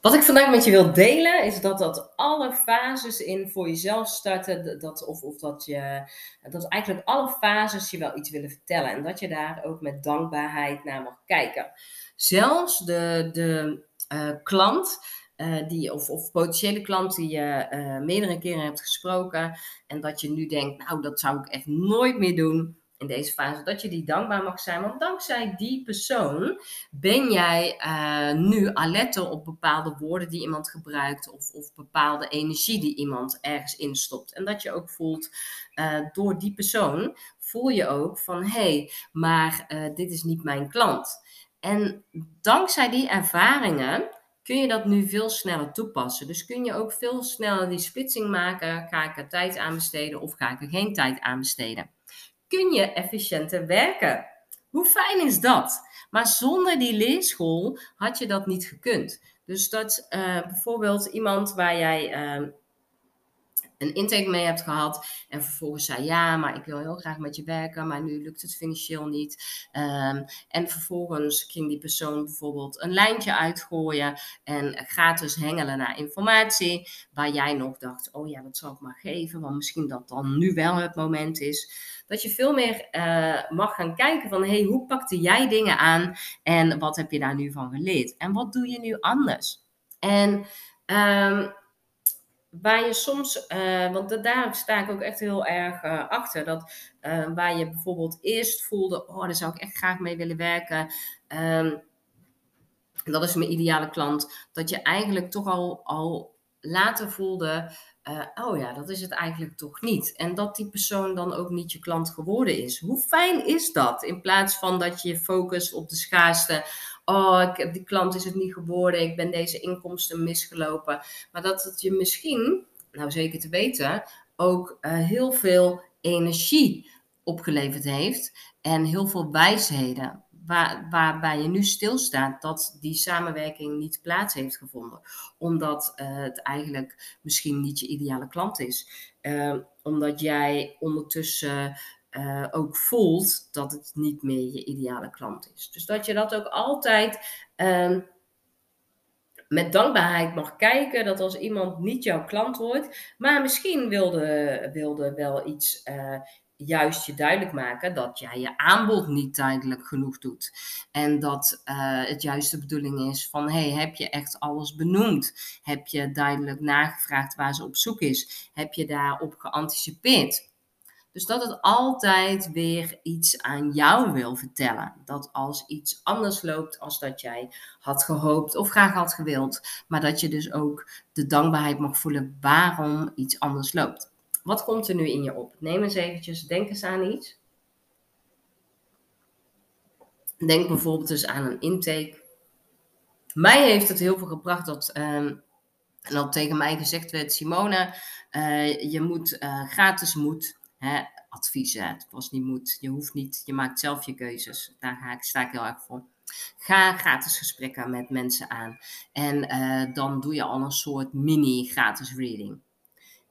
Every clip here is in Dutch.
Wat ik vandaag met je wil delen is dat dat alle fases in voor jezelf starten, dat, of, of dat je, dat eigenlijk alle fases je wel iets willen vertellen en dat je daar ook met dankbaarheid naar mag kijken. Zelfs de, de uh, klant uh, die, of, of potentiële klant die je uh, meerdere keren hebt gesproken en dat je nu denkt, nou dat zou ik echt nooit meer doen in deze fase, dat je die dankbaar mag zijn. Want dankzij die persoon ben jij uh, nu alerter op bepaalde woorden die iemand gebruikt of, of bepaalde energie die iemand ergens instopt. En dat je ook voelt, uh, door die persoon voel je ook van hé, hey, maar uh, dit is niet mijn klant. En dankzij die ervaringen kun je dat nu veel sneller toepassen. Dus kun je ook veel sneller die splitsing maken. Ga ik er tijd aan besteden of ga ik er geen tijd aan besteden? Kun je efficiënter werken. Hoe fijn is dat? Maar zonder die leerschool had je dat niet gekund. Dus dat uh, bijvoorbeeld iemand waar jij uh, een intake mee hebt gehad en vervolgens zei ja, maar ik wil heel graag met je werken, maar nu lukt het financieel niet. Um, en vervolgens ging die persoon bijvoorbeeld een lijntje uitgooien en gratis hengelen naar informatie, waar jij nog dacht, oh ja, dat zal ik maar geven, want misschien dat dan nu wel het moment is. Dat je veel meer uh, mag gaan kijken van, hey, hoe pakte jij dingen aan en wat heb je daar nu van geleerd? En wat doe je nu anders? En um, waar je soms, uh, want daar sta ik ook echt heel erg uh, achter, dat uh, waar je bijvoorbeeld eerst voelde, oh, daar zou ik echt graag mee willen werken. Um, dat is mijn ideale klant. Dat je eigenlijk toch al, al later voelde, oh ja, dat is het eigenlijk toch niet. En dat die persoon dan ook niet je klant geworden is. Hoe fijn is dat? In plaats van dat je je focust op de schaarste oh, ik, die klant is het niet geworden, ik ben deze inkomsten misgelopen. Maar dat het je misschien, nou zeker te weten, ook uh, heel veel energie opgeleverd heeft en heel veel wijsheden. Waar, waarbij je nu stilstaat dat die samenwerking niet plaats heeft gevonden. Omdat uh, het eigenlijk misschien niet je ideale klant is. Uh, omdat jij ondertussen uh, ook voelt dat het niet meer je ideale klant is. Dus dat je dat ook altijd uh, met dankbaarheid mag kijken. Dat als iemand niet jouw klant wordt, maar misschien wilde, wilde wel iets. Uh, juist je duidelijk maken dat jij je aanbod niet duidelijk genoeg doet. En dat uh, het juist de bedoeling is van, hey, heb je echt alles benoemd? Heb je duidelijk nagevraagd waar ze op zoek is? Heb je daarop geanticipeerd? Dus dat het altijd weer iets aan jou wil vertellen. Dat als iets anders loopt als dat jij had gehoopt of graag had gewild. Maar dat je dus ook de dankbaarheid mag voelen waarom iets anders loopt. Wat komt er nu in je op? Neem eens eventjes, denk eens aan iets. Denk bijvoorbeeld dus aan een intake. Mij heeft het heel veel gebracht dat, uh, dat tegen mij gezegd werd, Simone, uh, je moet uh, gratis moed hè, adviezen. Het was niet moet. Je hoeft niet. Je maakt zelf je keuzes. Daar ga ik, sta ik heel erg voor. Ga gratis gesprekken met mensen aan. En uh, dan doe je al een soort mini gratis reading.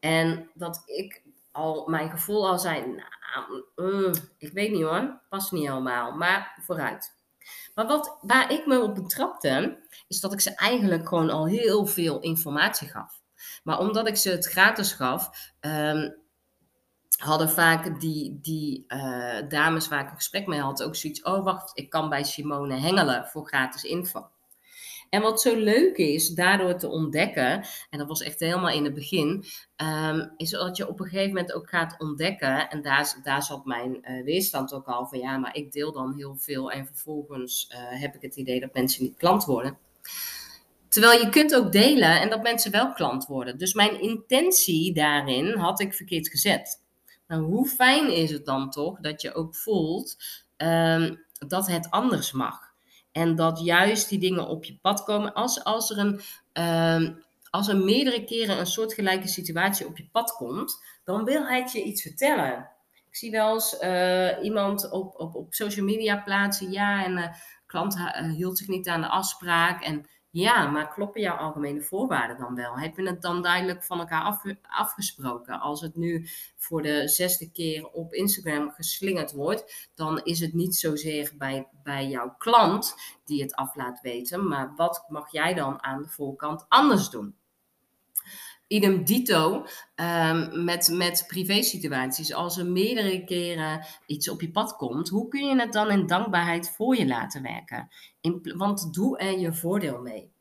En dat ik al mijn gevoel al zei, nou, mm, ik weet niet hoor, past niet helemaal, maar vooruit. Maar wat, waar ik me op betrapte, is dat ik ze eigenlijk gewoon al heel veel informatie gaf. Maar omdat ik ze het gratis gaf, um, hadden vaak die, die uh, dames waar ik een gesprek mee had ook zoiets. Oh, wacht, ik kan bij Simone hengelen voor gratis info. En wat zo leuk is, daardoor te ontdekken, en dat was echt helemaal in het begin, um, is dat je op een gegeven moment ook gaat ontdekken, en daar, daar zat mijn uh, weerstand ook al van, ja, maar ik deel dan heel veel en vervolgens uh, heb ik het idee dat mensen niet klant worden. Terwijl je kunt ook delen en dat mensen wel klant worden. Dus mijn intentie daarin had ik verkeerd gezet. Nou, hoe fijn is het dan toch dat je ook voelt um, dat het anders mag. En dat juist die dingen op je pad komen. Als, als, er, een, um, als er meerdere keren een soortgelijke situatie op je pad komt, dan wil hij je iets vertellen. Ik zie wel eens uh, iemand op, op, op social media plaatsen. Ja, en de uh, klant uh, hield zich niet aan de afspraak. En Ja, maar kloppen jouw algemene voorwaarden dan wel? Heb je het dan duidelijk van elkaar afgesproken? Als het nu voor de zesde keer op Instagram geslingerd wordt, dan is het niet zozeer bij, bij jouw klant die het af laat weten, maar wat mag jij dan aan de voorkant anders doen? Idem dito um, met, met privé situaties. Als er meerdere keren iets op je pad komt, hoe kun je het dan in dankbaarheid voor je laten werken? In, want doe er je voordeel mee.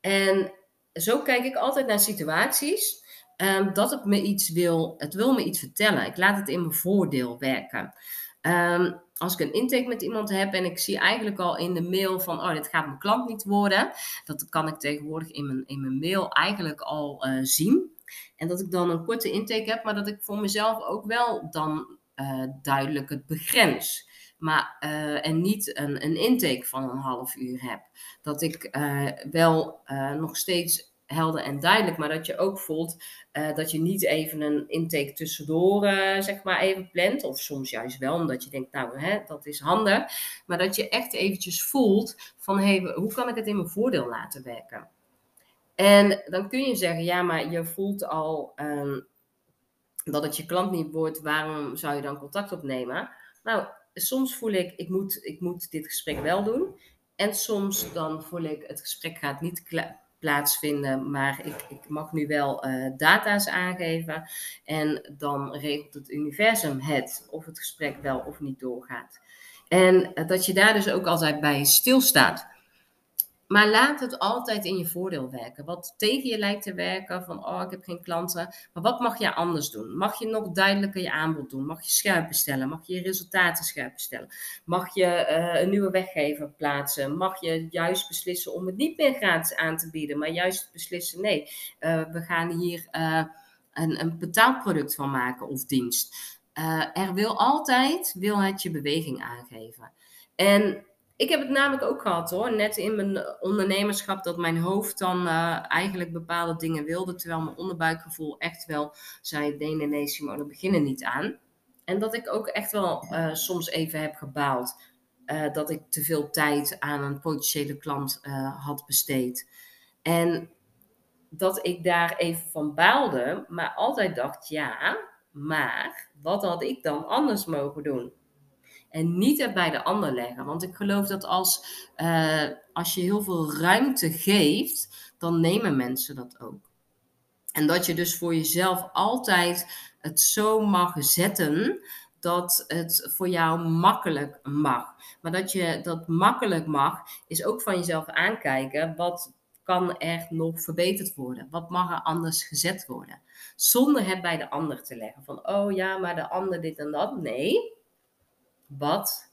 En zo kijk ik altijd naar situaties. Um, dat het me iets wil, het wil me iets vertellen. Ik laat het in mijn voordeel werken. Um, als ik een intake met iemand heb en ik zie eigenlijk al in de mail van, oh, dit gaat mijn klant niet worden. Dat kan ik tegenwoordig in mijn, in mijn mail eigenlijk al uh, zien. En dat ik dan een korte intake heb, maar dat ik voor mezelf ook wel dan uh, duidelijk het begrens. Maar, uh, en niet een, een intake van een half uur heb. Dat ik wel nog steeds helder en duidelijk, maar dat je ook voelt uh, dat je niet even een intake tussendoor, uh, zeg maar, even plant. Of soms juist wel, omdat je denkt, nou, hè, dat is handig. Maar dat je echt eventjes voelt van, hey, hoe kan ik het in mijn voordeel laten werken? En dan kun je zeggen, ja, maar je voelt al um, dat het je klant niet wordt, waarom zou je dan contact opnemen? Nou, soms voel ik, ik moet, ik moet dit gesprek wel doen. En soms dan voel ik, het gesprek gaat niet plaatsvinden. Maar ik, ik mag nu wel uh, data's aangeven. En dan regelt het universum het of het gesprek wel of niet doorgaat. En uh, dat je daar dus ook altijd bij stilstaat. Maar laat het altijd in je voordeel werken. Wat tegen je lijkt te werken, van oh, ik heb geen klanten. Maar wat mag je anders doen? Mag je nog duidelijker je aanbod doen? Mag je scherper stellen? Mag je je resultaten scherper stellen? Mag je uh, een nieuwe weggever plaatsen? Mag je juist beslissen om het niet meer gratis aan te bieden, maar juist beslissen, nee, uh, we gaan hier uh, een, een betaalproduct van maken of dienst. er wil altijd, wil het je beweging aangeven. En ik heb het namelijk ook gehad hoor, net in mijn ondernemerschap, dat mijn hoofd dan uh, eigenlijk bepaalde dingen wilde, terwijl mijn onderbuikgevoel echt wel zei, nee, nee, nee, Simone, beginnen niet aan. En dat ik ook echt wel uh, soms even heb gebaald uh, dat ik te veel tijd aan een potentiële klant had besteed. En dat ik daar even van baalde, maar altijd dacht, ja, maar wat had ik dan anders mogen doen? En niet er bij de ander leggen. Want ik geloof dat als, uh, als je heel veel ruimte geeft, dan nemen mensen dat ook. En dat je dus voor jezelf altijd het zo mag zetten dat het voor jou makkelijk mag. Maar dat je dat makkelijk mag, is ook van jezelf aankijken. Wat kan er nog verbeterd worden? Wat mag er anders gezet worden? Zonder het bij de ander te leggen. Van, oh ja, maar de ander dit en dat. Nee, wat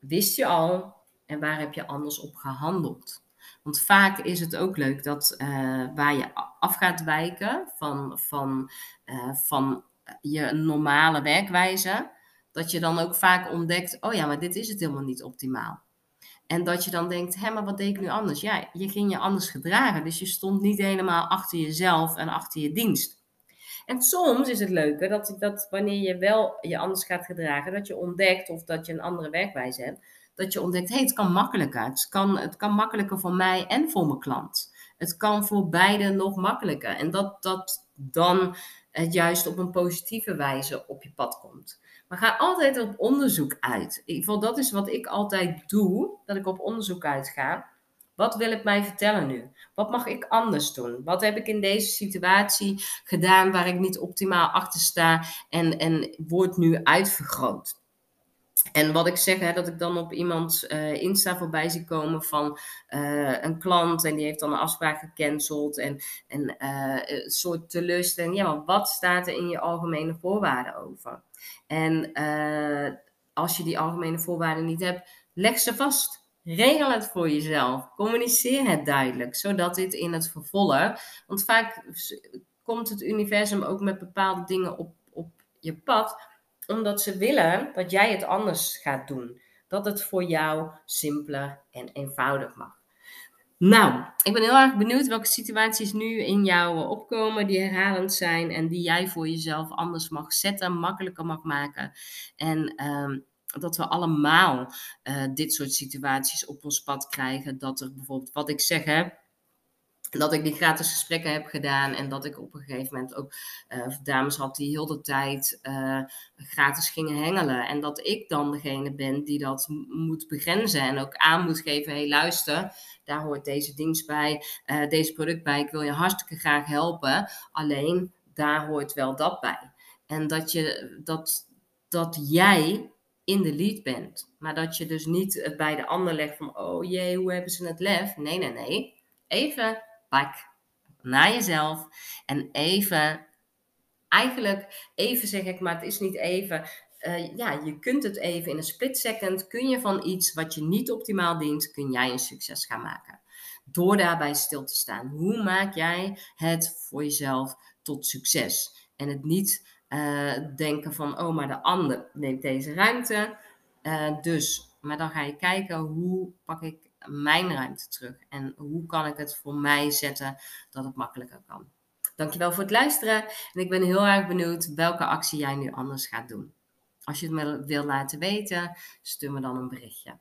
wist je al en waar heb je anders op gehandeld? Want vaak is het ook leuk dat uh, waar je af gaat wijken van, van, uh, van je normale werkwijze, dat je dan ook vaak ontdekt, oh ja, maar dit is het helemaal niet optimaal. En dat je dan denkt, hé, maar wat deed ik nu anders? Ja, je ging je anders gedragen. Dus je stond niet helemaal achter jezelf en achter je dienst. En soms is het leuke dat, dat wanneer je wel je anders gaat gedragen, dat je ontdekt of dat je een andere werkwijze hebt, dat je ontdekt, hé, het kan makkelijker. Het kan, het kan makkelijker voor mij en voor mijn klant. Het kan voor beide nog makkelijker. En dat dat dan het juist op een positieve wijze op je pad komt. Maar ga altijd op onderzoek uit. Geval, dat is wat ik altijd doe, dat ik op onderzoek uitga. Wat wil het mij vertellen nu? Wat mag ik anders doen? Wat heb ik in deze situatie gedaan waar ik niet optimaal achter sta en, en wordt nu uitvergroot? En wat ik zeg, hè, dat ik dan op iemand uh, Insta voorbij zie komen van uh, een klant en die heeft dan een afspraak gecanceld en, en uh, een soort teleurstelling. Ja, maar wat staat er in je algemene voorwaarden over? En als je die algemene voorwaarden niet hebt, leg ze vast. Regel het voor jezelf. Communiceer het duidelijk, zodat dit in het vervolg. Want vaak komt het universum ook met bepaalde dingen op, op je pad, omdat ze willen dat jij het anders gaat doen. Dat het voor jou simpeler en eenvoudig mag. Nou, ik ben heel erg benieuwd welke situaties nu in jou opkomen die herhalend zijn en die jij voor jezelf anders mag zetten, makkelijker mag maken. En um, dat we allemaal uh, dit soort situaties op ons pad krijgen. Dat er bijvoorbeeld, wat ik zeg, hè, dat ik die gratis gesprekken heb gedaan en dat ik op een gegeven moment ook uh, dames had die heel de tijd uh, gratis gingen hengelen. En dat ik dan degene ben die dat moet begrenzen en ook aan moet geven: hé, hey, luister, daar hoort deze dienst bij, deze product bij. Ik wil je hartstikke graag helpen. Alleen daar hoort wel dat bij. En dat, je, dat, dat jij in de lead bent. Maar dat je dus niet bij de ander legt van, oh jee, hoe hebben ze het lef? Nee, nee, nee. Even pak naar jezelf en even, eigenlijk even zeg ik, maar het is niet even. Uh, ja, je kunt het even in een split second, kun je van iets wat je niet optimaal dient, kun jij een succes gaan maken. Door daarbij stil te staan. Hoe maak jij het voor jezelf tot succes? En het niet uh, denken van, oh, maar de ander neemt deze ruimte. Uh, dus, maar dan ga je kijken, hoe pak ik mijn ruimte terug? En hoe kan ik het voor mij zetten dat het makkelijker kan? Dankjewel voor het luisteren. En ik ben heel erg benieuwd welke actie jij nu anders gaat doen. Als je het me wil laten weten, stuur me dan een berichtje.